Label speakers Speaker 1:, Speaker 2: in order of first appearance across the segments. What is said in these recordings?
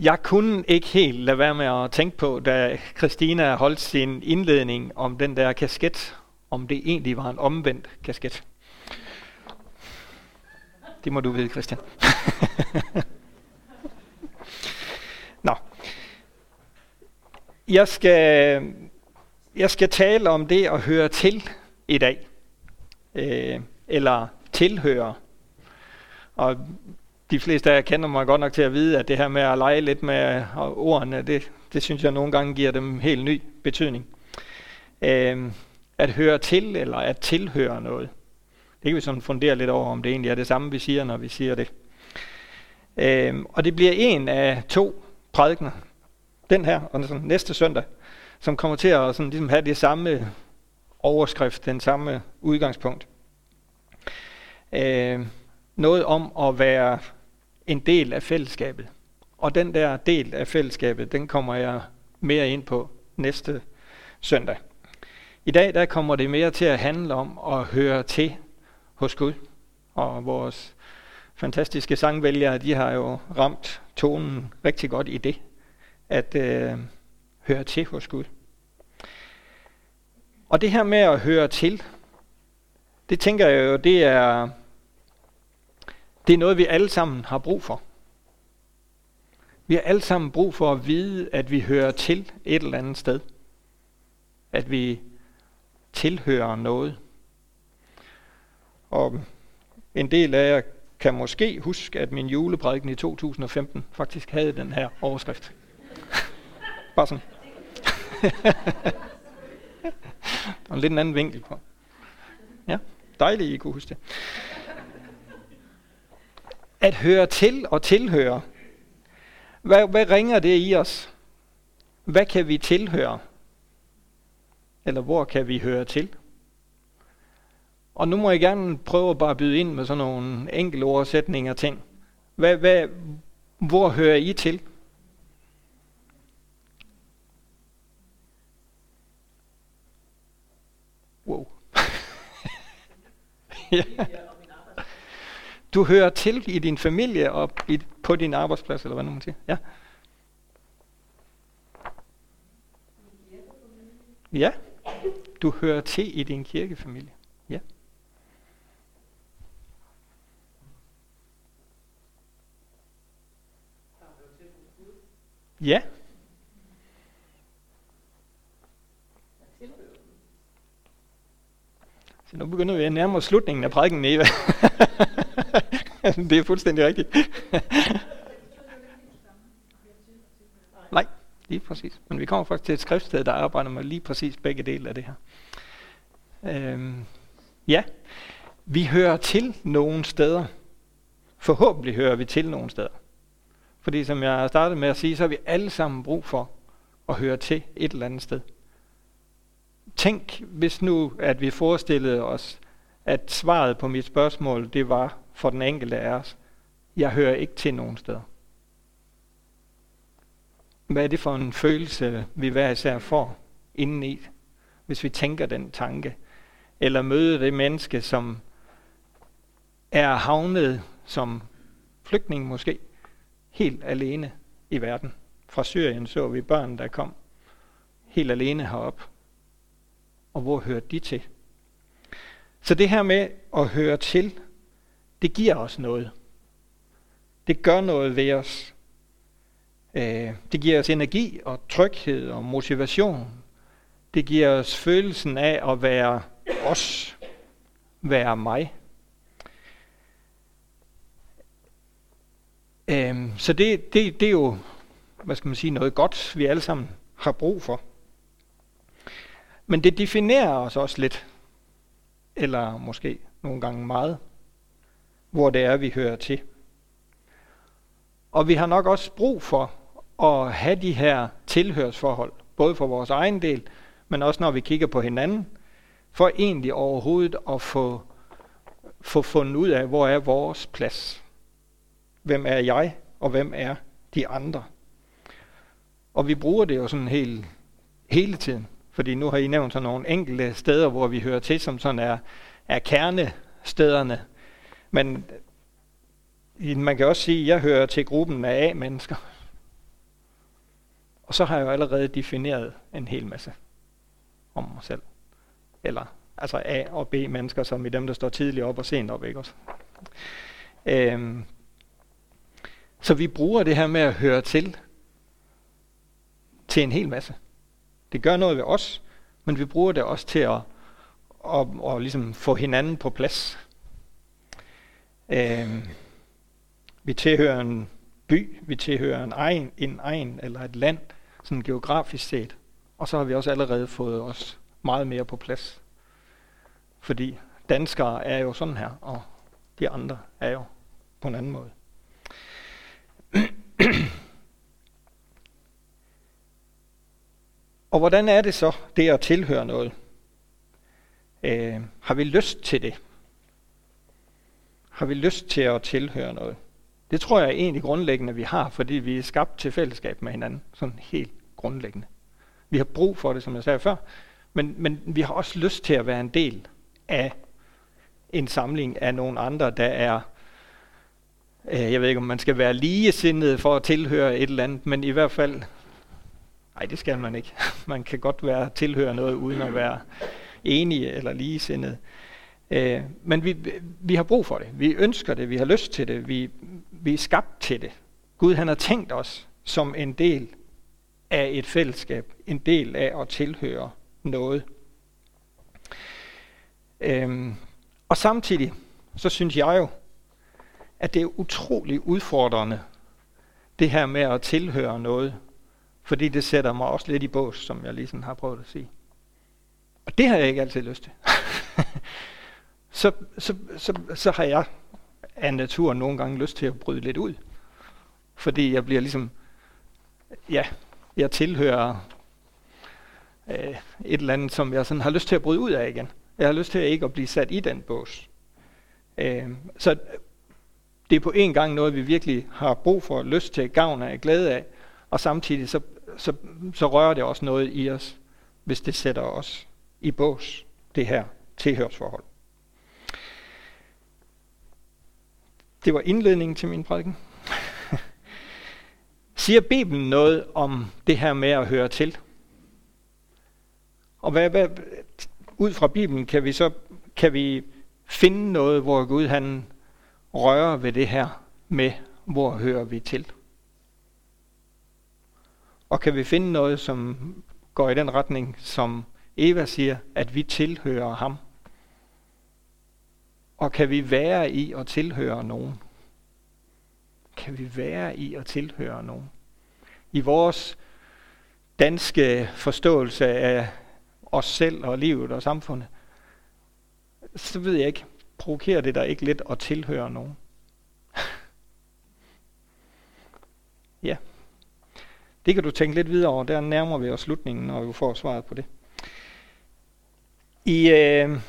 Speaker 1: Jeg kunne ikke helt lade være med at tænke på, da Christina holdt sin indledning om den der kasket, om det egentlig var en omvendt kasket. Det må du vide, Christian. Nå. Jeg skal, jeg skal tale om det at høre til i dag. Øh, eller tilhøre. Og de fleste af jer kender mig godt nok til at vide, at det her med at lege lidt med ordene, det, det synes jeg nogle gange giver dem helt ny betydning. Øh, at høre til, eller at tilhøre noget. Det kan vi sådan fundere lidt over, om det egentlig er det samme, vi siger, når vi siger det. Øh, og det bliver en af to prædikner. Den her, og sådan næste søndag, som kommer til at sådan, ligesom have det samme overskrift, den samme udgangspunkt. Øh, noget om at være en del af fællesskabet. Og den der del af fællesskabet, den kommer jeg mere ind på næste søndag. I dag der kommer det mere til at handle om at høre til hos Gud. Og vores fantastiske sangvælgere, de har jo ramt tonen rigtig godt i det, at øh, høre til hos Gud. Og det her med at høre til, det tænker jeg jo, det er, det er noget, vi alle sammen har brug for. Vi har alle sammen brug for at vide, at vi hører til et eller andet sted. At vi tilhører noget. Og en del af jer kan måske huske, at min juleprædiken i 2015 faktisk havde den her overskrift. Bare sådan. Der er lidt anden vinkel på. Ja, dejligt, I kunne huske det. At høre til og tilhøre. Hvad, hvad ringer det i os? Hvad kan vi tilhøre? Eller hvor kan vi høre til? Og nu må jeg gerne prøve at bare byde ind med sådan nogle enkelte ordsætninger ting. Hvad, hvad, hvor hører I til? Wow. ja. Du hører til i din familie og i, på din arbejdsplads, eller hvad nu man siger. Ja. Ja. Du hører til i din kirkefamilie. Ja. Ja. Så nu begynder vi at nærme os slutningen af prædiken, Eva. det er fuldstændig rigtigt. Nej, lige præcis. Men vi kommer faktisk til et skriftsted, der arbejder med lige præcis begge dele af det her. Øhm, ja, vi hører til nogle steder. Forhåbentlig hører vi til nogle steder. Fordi som jeg startede med at sige, så har vi alle sammen brug for at høre til et eller andet sted. Tænk, hvis nu, at vi forestillede os, at svaret på mit spørgsmål, det var for den enkelte af os, jeg hører ikke til nogen steder. Hvad er det for en følelse, vi hver især får indeni, hvis vi tænker den tanke? Eller møde det menneske, som er havnet som flygtning måske, helt alene i verden. Fra Syrien så vi børn, der kom helt alene herop. Og hvor hørte de til? Så det her med at høre til, det giver os noget. Det gør noget ved os. Øh, det giver os energi og tryghed og motivation. Det giver os følelsen af at være os, være mig. Øh, så det, det, det er jo, hvad skal man sige, noget godt, vi alle sammen har brug for. Men det definerer os også lidt, eller måske nogle gange meget, hvor det er, vi hører til. Og vi har nok også brug for at have de her tilhørsforhold, både for vores egen del, men også når vi kigger på hinanden, for egentlig overhovedet at få, få fundet ud af, hvor er vores plads. Hvem er jeg, og hvem er de andre? Og vi bruger det jo sådan hele, hele tiden. Fordi nu har I nævnt sådan nogle enkelte steder, hvor vi hører til, som sådan er, er kernestederne. Men man kan også sige, at jeg hører til gruppen af A-mennesker. Og så har jeg jo allerede defineret en hel masse om mig selv. Eller altså A og B mennesker, som i dem, der står tidligt op og sent op, ikke også? Øhm, så vi bruger det her med at høre til, til en hel masse. Det gør noget ved os, men vi bruger det også til at, at, at, at ligesom få hinanden på plads. Øh, vi tilhører en by, vi tilhører en egen, en egen eller et land, sådan geografisk set. Og så har vi også allerede fået os meget mere på plads. Fordi danskere er jo sådan her, og de andre er jo på en anden måde. og hvordan er det så, det at tilhøre noget? Øh, har vi lyst til det? Har vi lyst til at tilhøre noget? Det tror jeg egentlig grundlæggende, vi har, fordi vi er skabt til fællesskab med hinanden. Sådan helt grundlæggende. Vi har brug for det, som jeg sagde før, men, men vi har også lyst til at være en del af en samling af nogle andre, der er, øh, jeg ved ikke om man skal være ligesindet for at tilhøre et eller andet, men i hvert fald, nej det skal man ikke. Man kan godt være tilhøre noget uden at være enige eller ligesindede. Øh, men vi, vi har brug for det. Vi ønsker det. Vi har lyst til det. Vi, vi er skabt til det. Gud han har tænkt os som en del af et fællesskab. En del af at tilhøre noget. Øhm, og samtidig, så synes jeg jo, at det er utrolig udfordrende, det her med at tilhøre noget. Fordi det sætter mig også lidt i bås, som jeg lige sådan har prøvet at sige. Og det har jeg ikke altid lyst til. så, så, så, så har jeg af naturen nogle gange lyst til at bryde lidt ud. Fordi jeg bliver ligesom, ja, jeg tilhører øh, et eller andet, som jeg sådan har lyst til at bryde ud af igen. Jeg har lyst til at ikke at blive sat i den bås. Øh, så det er på en gang noget, vi virkelig har brug for, lyst til, gavn af, glæde af, og samtidig så, så, så rører det også noget i os, hvis det sætter os i bås, det her tilhørsforhold. Det var indledningen til min prædiken. Siger Bibelen noget om det her med at høre til? Og hvad, hvad, ud fra Bibelen kan vi så kan vi finde noget, hvor Gud han rører ved det her med, hvor hører vi til? Og kan vi finde noget, som går i den retning, som Eva siger, at vi tilhører ham? Og kan vi være i at tilhøre nogen? Kan vi være i at tilhøre nogen? I vores danske forståelse af os selv og livet og samfundet, så ved jeg ikke, provokerer det der ikke lidt at tilhøre nogen? ja. Det kan du tænke lidt videre over. Der nærmer vi os slutningen, når vi får svaret på det. I øh,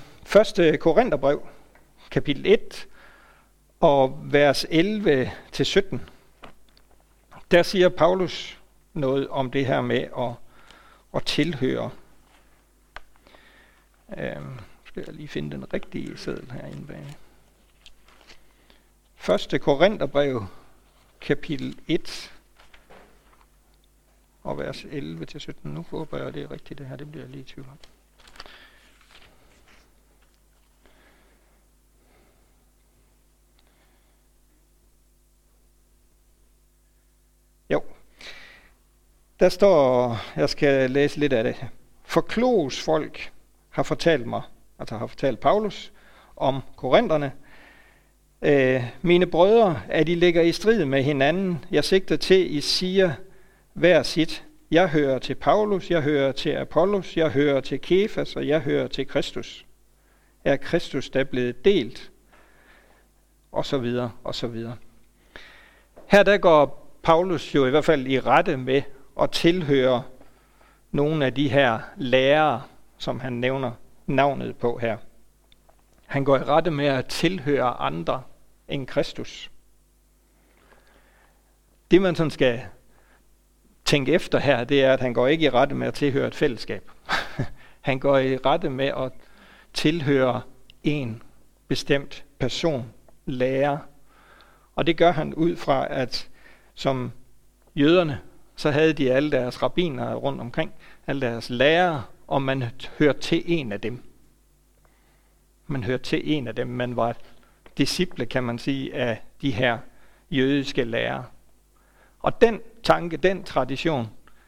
Speaker 1: 1. Korintherbrev, kapitel 1 og vers 11-17, der siger Paulus noget om det her med at, at tilhøre. Øh, skal jeg lige finde den rigtige seddel herinde bag. 1. Korintherbrev, kapitel 1, og vers 11-17. Nu håber jeg, det er rigtigt det her. Det bliver jeg lige i tvivl om. Jo. Der står, jeg skal læse lidt af det. For klogs folk har fortalt mig, altså har fortalt Paulus, om korinterne. Øh, mine brødre, at I ligger i strid med hinanden. Jeg sigter til, I siger hver sit. Jeg hører til Paulus, jeg hører til Apollos, jeg hører til Kefas, og jeg hører til Kristus. Er Kristus der blevet delt? Og så videre, og så videre. Her der går Paulus jo i hvert fald i rette med at tilhøre nogle af de her lærere, som han nævner navnet på her. Han går i rette med at tilhøre andre end Kristus. Det man sådan skal tænke efter her, det er, at han går ikke i rette med at tilhøre et fællesskab. han går i rette med at tilhøre en bestemt person, lærer. Og det gør han ud fra, at som jøderne, så havde de alle deres rabbiner rundt omkring, alle deres lærere, og man hørte til en af dem. Man hørte til en af dem. Man var disciple, kan man sige, af de her jødiske lærere. Og den tanke, den tradition,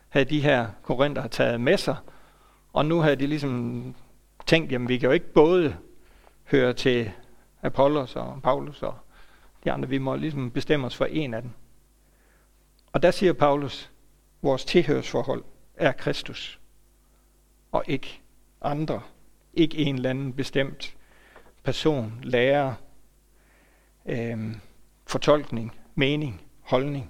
Speaker 1: havde de her korinther taget med sig, og nu havde de ligesom tænkt, jamen vi kan jo ikke både høre til Apollos og Paulus og de andre, vi må ligesom bestemme os for en af dem. Og der siger Paulus, vores tilhørsforhold er Kristus, og ikke andre, ikke en eller anden bestemt person, lærer, øh, fortolkning, mening, holdning.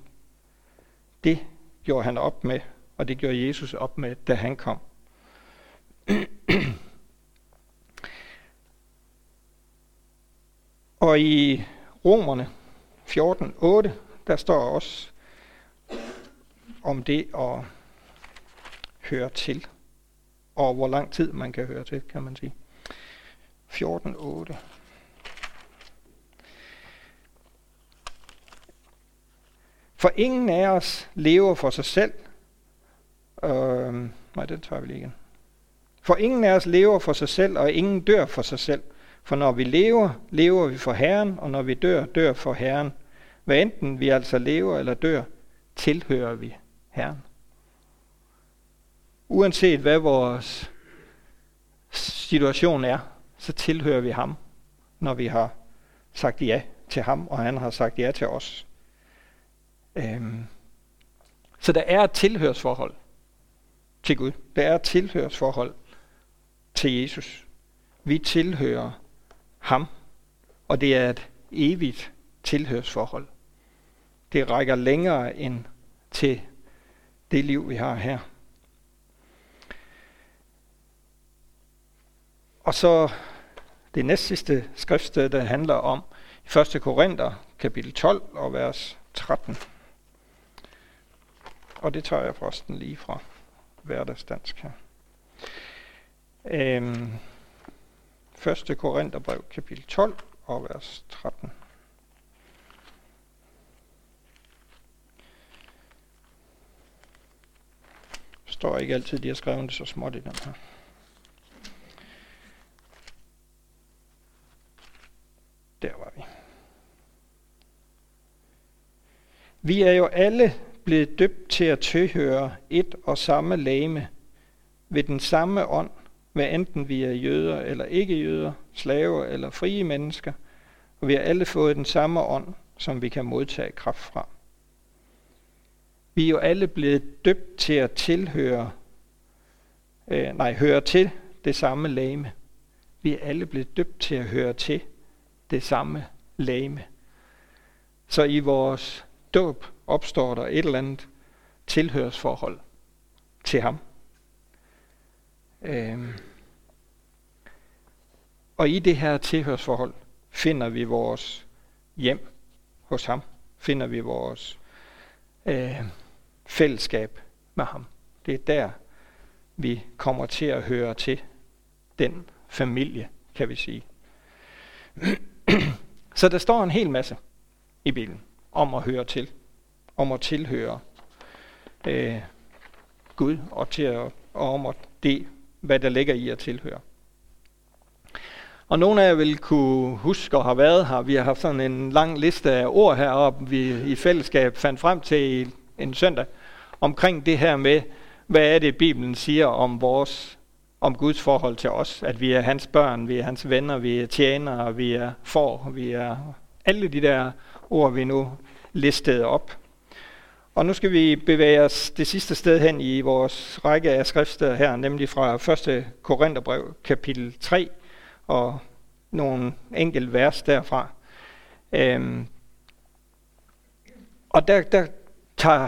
Speaker 1: Det gjorde han op med, og det gjorde Jesus op med, da han kom. og i Romerne 14.8, der står også om det at høre til, og hvor lang tid man kan høre til, kan man sige. 14.8. For ingen af os lever for sig selv. Øh, nej, den tager vi lige igen. For ingen af os lever for sig selv, og ingen dør for sig selv. For når vi lever, lever vi for Herren, og når vi dør, dør for Herren. Hvad enten vi altså lever eller dør, tilhører vi Herren. Uanset hvad vores situation er, så tilhører vi ham, når vi har sagt ja til ham, og han har sagt ja til os. Øhm. Så der er et tilhørsforhold til Gud. Der er et tilhørsforhold til Jesus. Vi tilhører ham, og det er et evigt tilhørsforhold. Det rækker længere end til det liv, vi har her. Og så det næst sidste skriftsted, der handler om 1. Korinther, kapitel 12 og vers 13. Og det tager jeg forresten lige fra hverdagsdansk her. Øhm, 1. Korintherbrev, kapitel 12 og vers 13. står ikke altid, de har skrevet det så småt i den her. Der var vi. Vi er jo alle blevet døbt til at tilhøre et og samme lame ved den samme ånd, hvad enten vi er jøder eller ikke jøder, slaver eller frie mennesker, og vi har alle fået den samme ånd, som vi kan modtage kraft fra. Vi er jo alle blevet døbt til at tilhøre, øh, nej, høre til det samme lame. Vi er alle blevet døbt til at høre til det samme lame. Så i vores dåb opstår der et eller andet tilhørsforhold til ham. Øhm. Og i det her tilhørsforhold finder vi vores hjem hos ham. Finder vi vores øh, fællesskab med ham. Det er der, vi kommer til at høre til den familie, kan vi sige. Så der står en hel masse i Bibelen om at høre til, om at tilhøre øh, Gud og, til at, og om at det, hvad der ligger i at tilhøre. Og nogle af jer vil kunne huske og har været her. Vi har haft sådan en lang liste af ord heroppe, vi i fællesskab fandt frem til en søndag omkring det her med, hvad er det Bibelen siger om vores om Guds forhold til os, at vi er hans børn, vi er hans venner, vi er tjenere, vi er for, vi er alle de der ord, vi nu listede op. Og nu skal vi bevæge os det sidste sted hen i vores række af skrifter her, nemlig fra 1. Korintherbrev, kapitel 3, og nogle enkelte vers derfra. Øhm, og der, der tager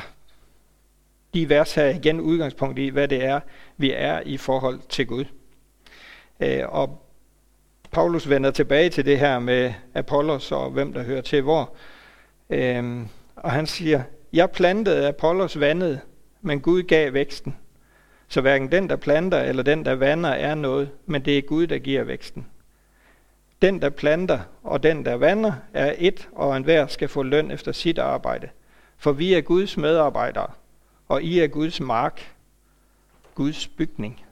Speaker 1: de vers her igen udgangspunkt i, hvad det er, vi er i forhold til Gud. Øh, og Paulus vender tilbage til det her med Apollos og hvem der hører til hvor. Øhm, og han siger, jeg plantede Apollos vandet, men Gud gav væksten. Så hverken den, der planter eller den, der vander, er noget, men det er Gud, der giver væksten. Den, der planter og den, der vander, er et, og enhver skal få løn efter sit arbejde. For vi er Guds medarbejdere. og I er Guds mark, Guds bygning.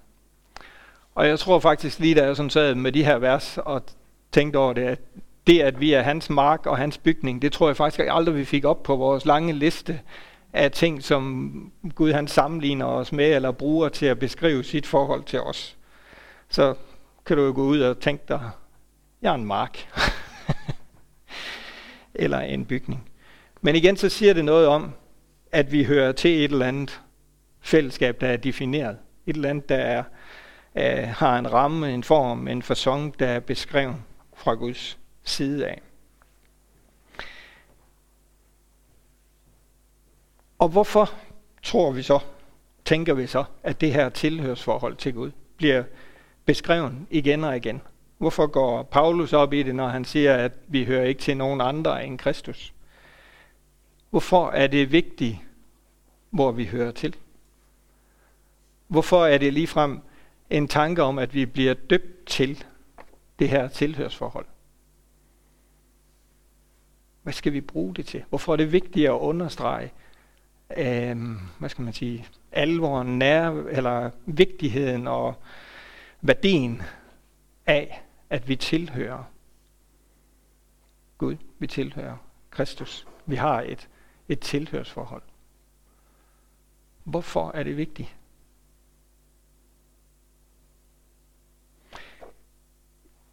Speaker 1: Og jeg tror faktisk lige, da jeg sådan sad med de her vers og tænkte over det, at det, at vi er hans mark og hans bygning, det tror jeg faktisk aldrig, vi fik op på vores lange liste af ting, som Gud han sammenligner os med eller bruger til at beskrive sit forhold til os. Så kan du jo gå ud og tænke dig, jeg er en mark. eller en bygning. Men igen så siger det noget om, at vi hører til et eller andet fællesskab, der er defineret. Et eller andet, der er, er, har en ramme, en form, en fasong, der er beskrevet fra Guds side af. Og hvorfor tror vi så, tænker vi så, at det her tilhørsforhold til Gud bliver beskrevet igen og igen? Hvorfor går Paulus op i det, når han siger, at vi hører ikke til nogen andre end Kristus? Hvorfor er det vigtigt, hvor vi hører til? Hvorfor er det ligefrem en tanke om, at vi bliver døbt til det her tilhørsforhold? Hvad skal vi bruge det til? Hvorfor er det vigtigt at understrege, øh, hvad skal man sige, alvoren, nær, eller vigtigheden og værdien af, at vi tilhører Gud, vi tilhører Kristus. Vi har et, et tilhørsforhold. Hvorfor er det vigtigt?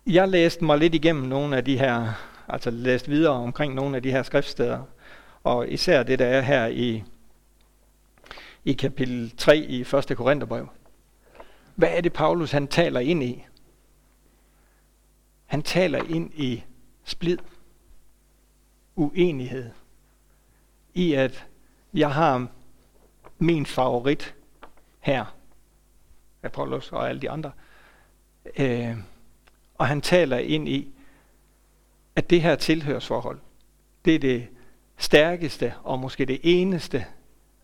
Speaker 1: Jeg læste mig lidt igennem nogle af de her, altså læst videre omkring nogle af de her skriftsteder, og især det, der er her i, i kapitel 3 i 1. Korintherbrev. Hvad er det, Paulus han taler ind i? Han taler ind i splid, uenighed, i at jeg har min favorit her, Apollos og alle de andre. Øh, og han taler ind i, at det her tilhørsforhold, det er det stærkeste og måske det eneste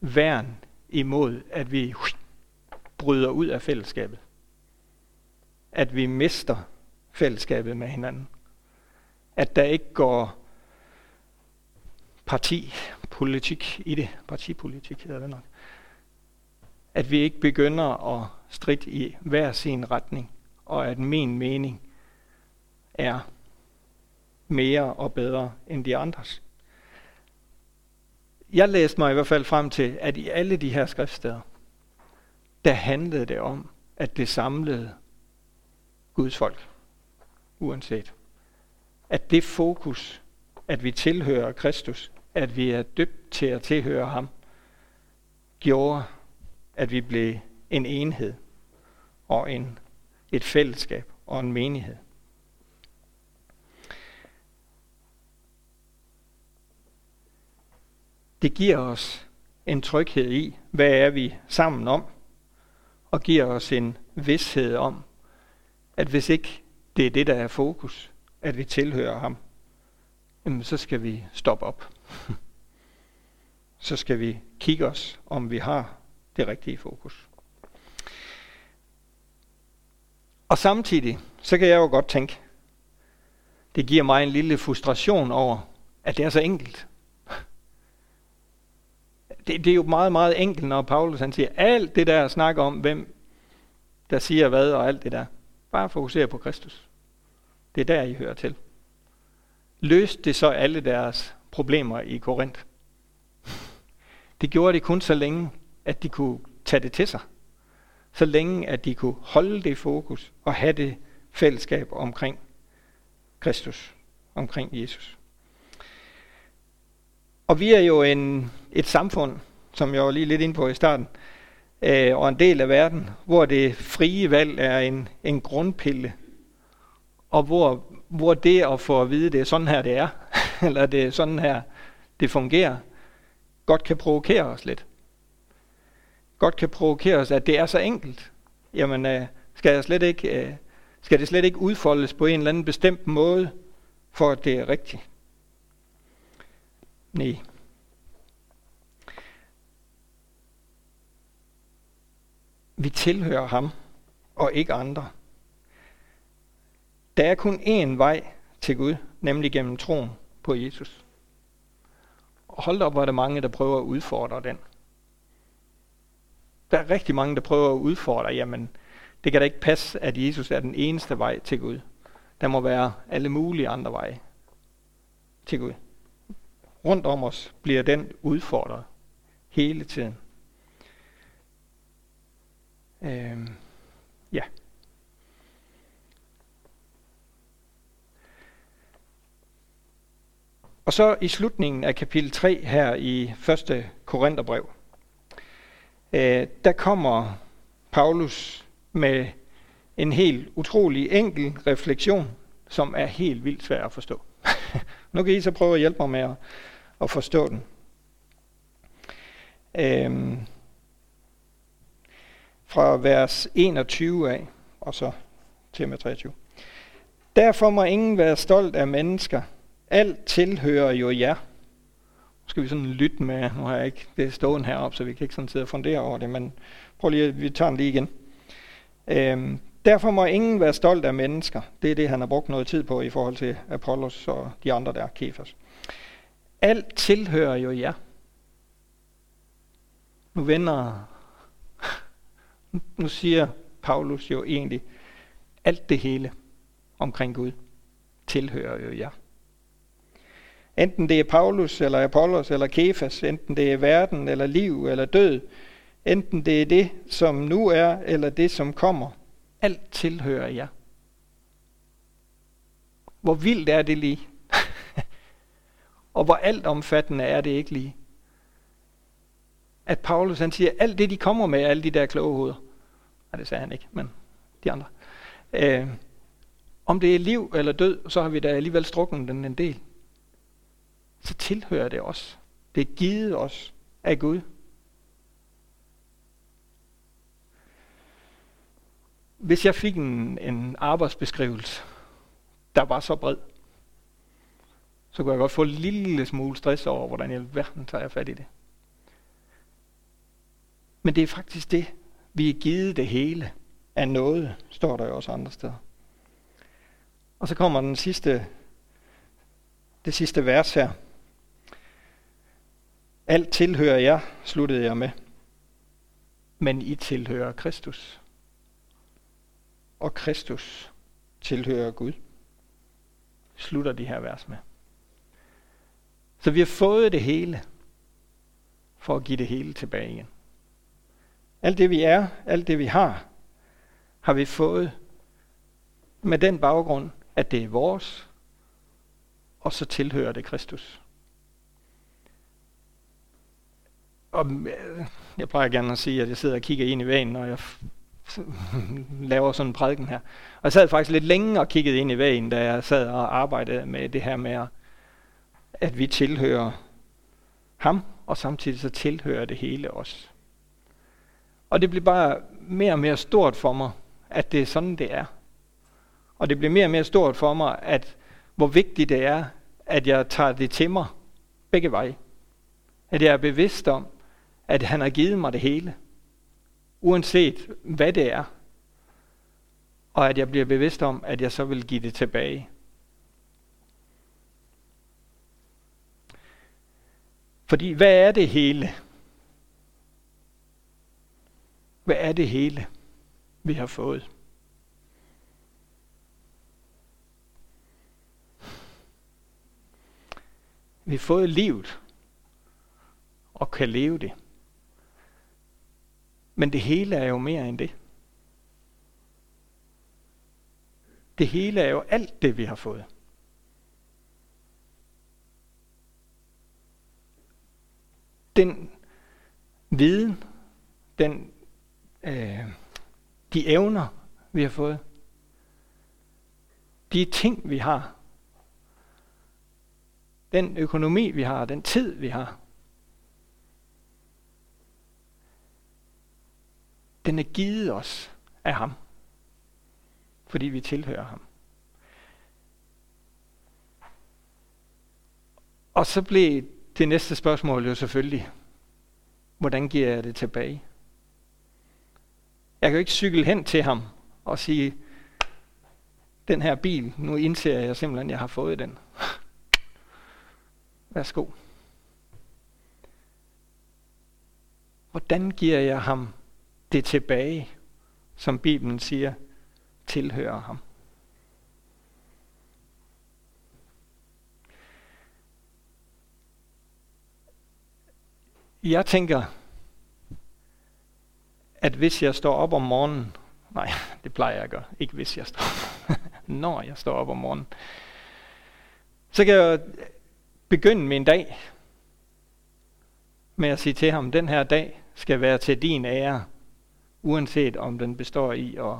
Speaker 1: værn imod, at vi bryder ud af fællesskabet. At vi mister fællesskabet med hinanden. At der ikke går partipolitik i det. Partipolitik hedder det nok. At vi ikke begynder at stridt i hver sin retning, og at min mening er mere og bedre end de andres. Jeg læste mig i hvert fald frem til, at i alle de her skriftsteder, der handlede det om, at det samlede Guds folk uanset. At det fokus, at vi tilhører Kristus, at vi er døbt til at tilhøre ham, gjorde, at vi blev en enhed og en, et fællesskab og en menighed. Det giver os en tryghed i, hvad er vi sammen om, og giver os en vidshed om, at hvis ikke det er det, der er fokus, at vi tilhører ham, jamen så skal vi stoppe op. så skal vi kigge os, om vi har det rigtige fokus. Og samtidig, så kan jeg jo godt tænke, det giver mig en lille frustration over, at det er så enkelt. Det, det er jo meget, meget enkelt, når Paulus han siger, alt det der snakker om, hvem der siger hvad og alt det der. Bare fokusere på Kristus. Det er der, I hører til. Løste det så alle deres problemer i Korinth? Det gjorde de kun så længe, at de kunne tage det til sig. Så længe, at de kunne holde det fokus og have det fællesskab omkring Kristus, omkring Jesus. Og vi er jo en, et samfund, som jeg var lige lidt inde på i starten, øh, og en del af verden, hvor det frie valg er en, en grundpille, og hvor, hvor det at få at vide, det er sådan her, det er, eller det er sådan her, det fungerer, godt kan provokere os lidt. Godt kan provokere os, at det er så enkelt. Jamen, øh, skal, jeg slet ikke, øh, skal det slet ikke udfoldes på en eller anden bestemt måde, for at det er rigtigt? Nej. Vi tilhører ham, og ikke andre. Der er kun én vej til Gud, nemlig gennem troen på Jesus. Og hold op, hvor er der mange, der prøver at udfordre den. Der er rigtig mange, der prøver at udfordre, jamen, det kan da ikke passe, at Jesus er den eneste vej til Gud. Der må være alle mulige andre veje til Gud. Rundt om os bliver den udfordret hele tiden. Øhm, ja. Og så i slutningen af kapitel 3 her i 1. Korintherbrev, øh, der kommer Paulus med en helt utrolig enkel refleksion, som er helt vildt svær at forstå. nu kan I så prøve at hjælpe mig med at, at forstå den. Øhm, fra vers 21 af, og så til med 23. Derfor må ingen være stolt af mennesker. Alt tilhører jo jer. Nu skal vi sådan lytte med, nu har jeg ikke det stående heroppe, så vi kan ikke sådan sidde og fundere over det, men prøv lige, vi tager den lige igen. Øhm, derfor må ingen være stolt af mennesker. Det er det, han har brugt noget tid på i forhold til Apollos og de andre der, Kefas. Alt tilhører jo jer. Nu vender, nu siger Paulus jo egentlig, alt det hele omkring Gud tilhører jo jer. Enten det er Paulus, eller Apollos, eller Kefas, enten det er verden, eller liv, eller død, enten det er det, som nu er, eller det, som kommer, alt tilhører jer. Hvor vildt er det lige? Og hvor alt omfattende er det ikke lige? At Paulus han siger, alt det de kommer med, alle de der kloge hoveder. Nej, det sagde han ikke, men de andre. Øh, om det er liv eller død, så har vi da alligevel strukket den en del. Så tilhører det os. Det er givet os af Gud. Hvis jeg fik en, en arbejdsbeskrivelse, der var så bred, så kunne jeg godt få en lille smule stress over, hvordan i alverden tager jeg fat i det. Men det er faktisk det, vi er givet det hele af noget, står der jo også andre steder. Og så kommer den sidste, det sidste vers her. Alt tilhører jer, sluttede jeg med. Men I tilhører Kristus. Og Kristus tilhører Gud. Slutter de her vers med. Så vi har fået det hele, for at give det hele tilbage igen. Alt det vi er, alt det vi har, har vi fået med den baggrund, at det er vores, og så tilhører det Kristus. Og øh, jeg plejer gerne at sige, at jeg sidder og kigger ind i væggen, når jeg laver sådan en prædiken her. Og jeg sad faktisk lidt længe og kiggede ind i væggen, da jeg sad og arbejdede med det her med, at at vi tilhører ham, og samtidig så tilhører det hele os. Og det bliver bare mere og mere stort for mig, at det er sådan, det er. Og det bliver mere og mere stort for mig, at hvor vigtigt det er, at jeg tager det til mig begge veje. At jeg er bevidst om, at han har givet mig det hele. Uanset hvad det er. Og at jeg bliver bevidst om, at jeg så vil give det tilbage. Fordi hvad er det hele? Hvad er det hele, vi har fået? Vi har fået livet og kan leve det. Men det hele er jo mere end det. Det hele er jo alt det, vi har fået. Den viden, den øh, de evner, vi har fået, de ting, vi har, den økonomi, vi har, den tid, vi har, den er givet os af ham, fordi vi tilhører ham. Og så blev det næste spørgsmål er jo selvfølgelig, hvordan giver jeg det tilbage? Jeg kan jo ikke cykle hen til ham og sige, den her bil, nu indser jeg simpelthen, at jeg har fået den. Værsgo. Hvordan giver jeg ham det tilbage, som Bibelen siger, tilhører ham. Jeg tænker, at hvis jeg står op om morgenen, nej, det plejer jeg at gøre, ikke hvis jeg står når jeg står op om morgenen, så kan jeg begynde min dag med at sige til ham, den her dag skal være til din ære, uanset om den består i at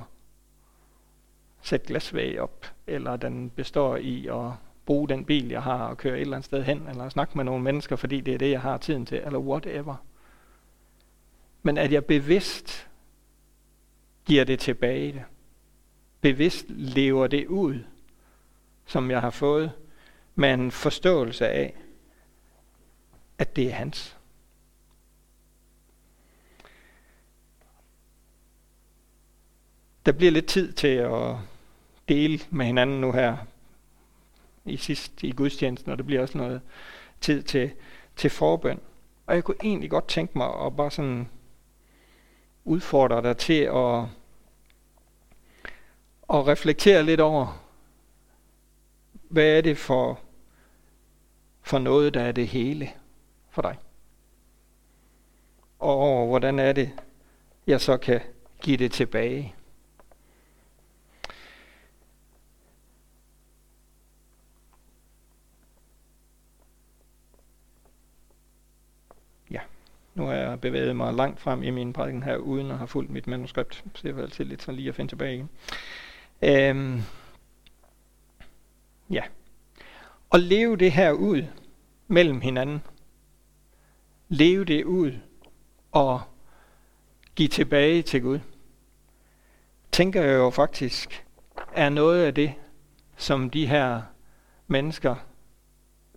Speaker 1: sætte glasvæg op, eller den består i at bruge den bil, jeg har, og køre et eller andet sted hen, eller snakke med nogle mennesker, fordi det er det, jeg har tiden til, eller whatever. Men at jeg bevidst giver det tilbage. Bevidst lever det ud, som jeg har fået, med en forståelse af, at det er hans. Der bliver lidt tid til at dele med hinanden nu her i sidst i gudstjenesten, og det bliver også noget tid til, til forbøn. Og jeg kunne egentlig godt tænke mig at bare sådan udfordre dig til at, at reflektere lidt over, hvad er det for, for noget, der er det hele for dig? Og hvordan er det, jeg så kan give det tilbage? Nu har jeg bevæget mig langt frem i min prædiken her, uden at have fulgt mit manuskript, så det var altid lidt sådan lige at finde tilbage igen. Øhm, ja. Og leve det her ud mellem hinanden. Leve det ud og give tilbage til Gud. Tænker jeg jo faktisk, er noget af det, som de her mennesker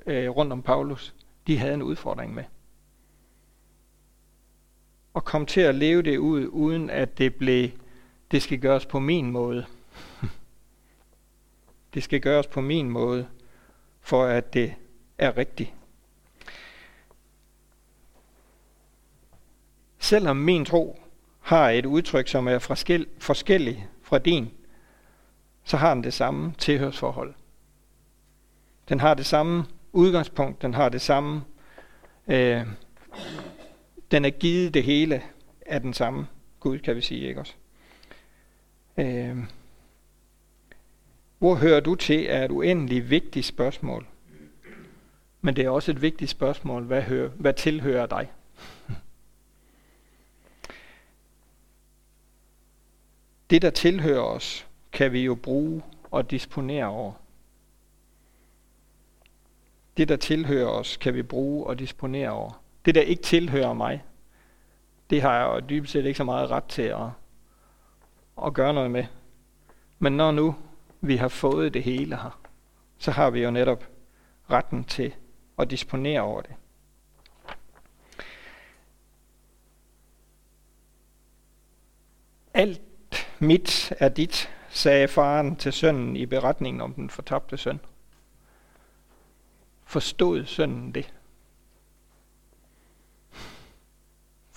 Speaker 1: øh, rundt om Paulus, de havde en udfordring med og komme til at leve det ud, uden at det blev, det skal gøres på min måde. det skal gøres på min måde, for at det er rigtigt. Selvom min tro har et udtryk, som er forskellig fra din, så har den det samme tilhørsforhold. Den har det samme udgangspunkt, den har det samme øh, den er givet det hele af den samme Gud, kan vi sige, ikke også? Øh, hvor hører du til, er et uendeligt vigtigt spørgsmål. Men det er også et vigtigt spørgsmål, hvad, hører, hvad tilhører dig? Det, der tilhører os, kan vi jo bruge og disponere over. Det, der tilhører os, kan vi bruge og disponere over. Det, der ikke tilhører mig, det har jeg jo dybest set ikke så meget ret til at, at gøre noget med. Men når nu vi har fået det hele her, så har vi jo netop retten til at disponere over det. Alt mit er dit, sagde faren til sønnen i beretningen om den fortabte søn. Forstod sønnen det?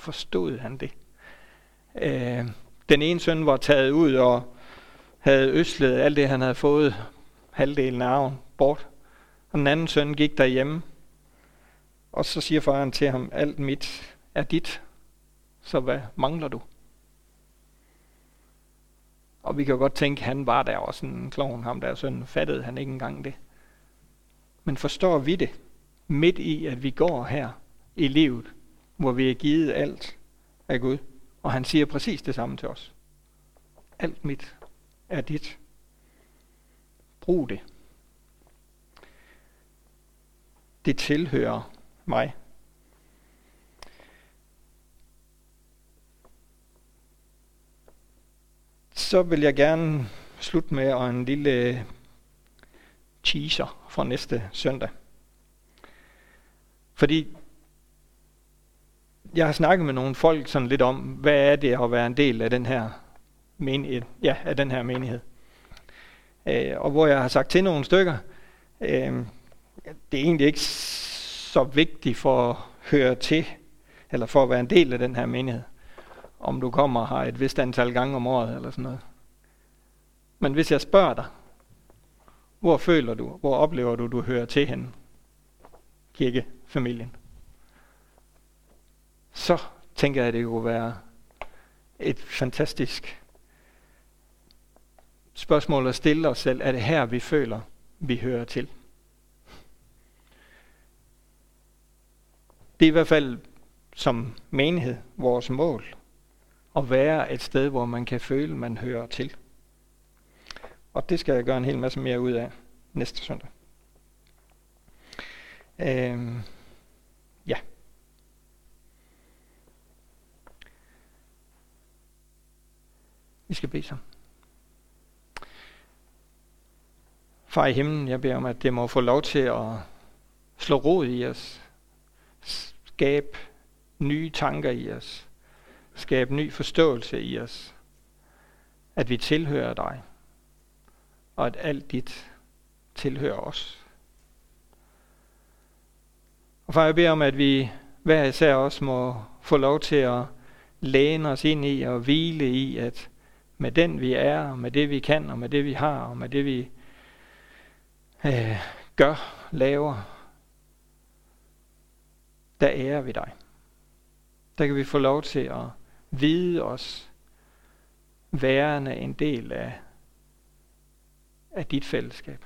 Speaker 1: Forstod han det. Øh, den ene søn var taget ud og havde øslet alt det, han havde fået, halvdelen af arven, bort. Og den anden søn gik derhjemme, og så siger faren til ham, alt mit er dit, så hvad mangler du? Og vi kan jo godt tænke, han var der også en klovn, ham der søn, fattede han ikke engang det. Men forstår vi det, midt i at vi går her i livet, hvor vi er givet alt af Gud. Og han siger præcis det samme til os. Alt mit er dit. Brug det. Det tilhører mig. Så vil jeg gerne slutte med en lille teaser fra næste søndag. Fordi jeg har snakket med nogle folk sådan lidt om, hvad er det at være en del af den her menighed, ja, af den her menighed. Øh, og hvor jeg har sagt til nogle stykker, øh, det er egentlig ikke så vigtigt for at høre til, eller for at være en del af den her menighed. om du kommer her et vist antal gange om året eller sådan noget. Men hvis jeg spørger dig, hvor føler du, hvor oplever du, du hører til hende? Kirkefamilien. Så tænker jeg, at det kunne være et fantastisk spørgsmål at stille os selv. Er det her, vi føler, vi hører til? Det er i hvert fald som menighed vores mål at være et sted, hvor man kan føle, man hører til. Og det skal jeg gøre en hel masse mere ud af næste søndag. Øhm, ja. Vi skal bede sammen. Far i himlen, jeg beder om, at det må få lov til at slå rod i os, Skab nye tanker i os, Skab ny forståelse i os, at vi tilhører dig, og at alt dit tilhører os. Og far, jeg beder om, at vi hver især også må få lov til at læne os ind i og hvile i, at med den vi er, og med det vi kan, og med det vi har, og med det vi øh, gør, laver, der ærer vi dig. Der kan vi få lov til at vide os værende en del af, af dit fællesskab.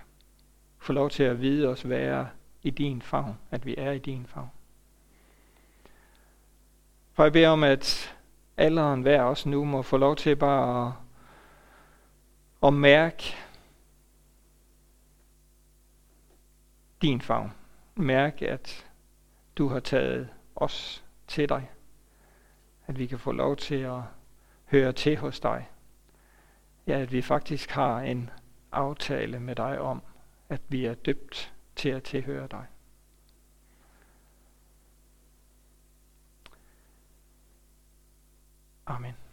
Speaker 1: Få lov til at vide os være i din favn, at vi er i din favn. For jeg beder om, at alderen hver også nu må få lov til bare at, og mærk din favn. Mærk, at du har taget os til dig. At vi kan få lov til at høre til hos dig. Ja, at vi faktisk har en aftale med dig om, at vi er døbt til at tilhøre dig. Amen.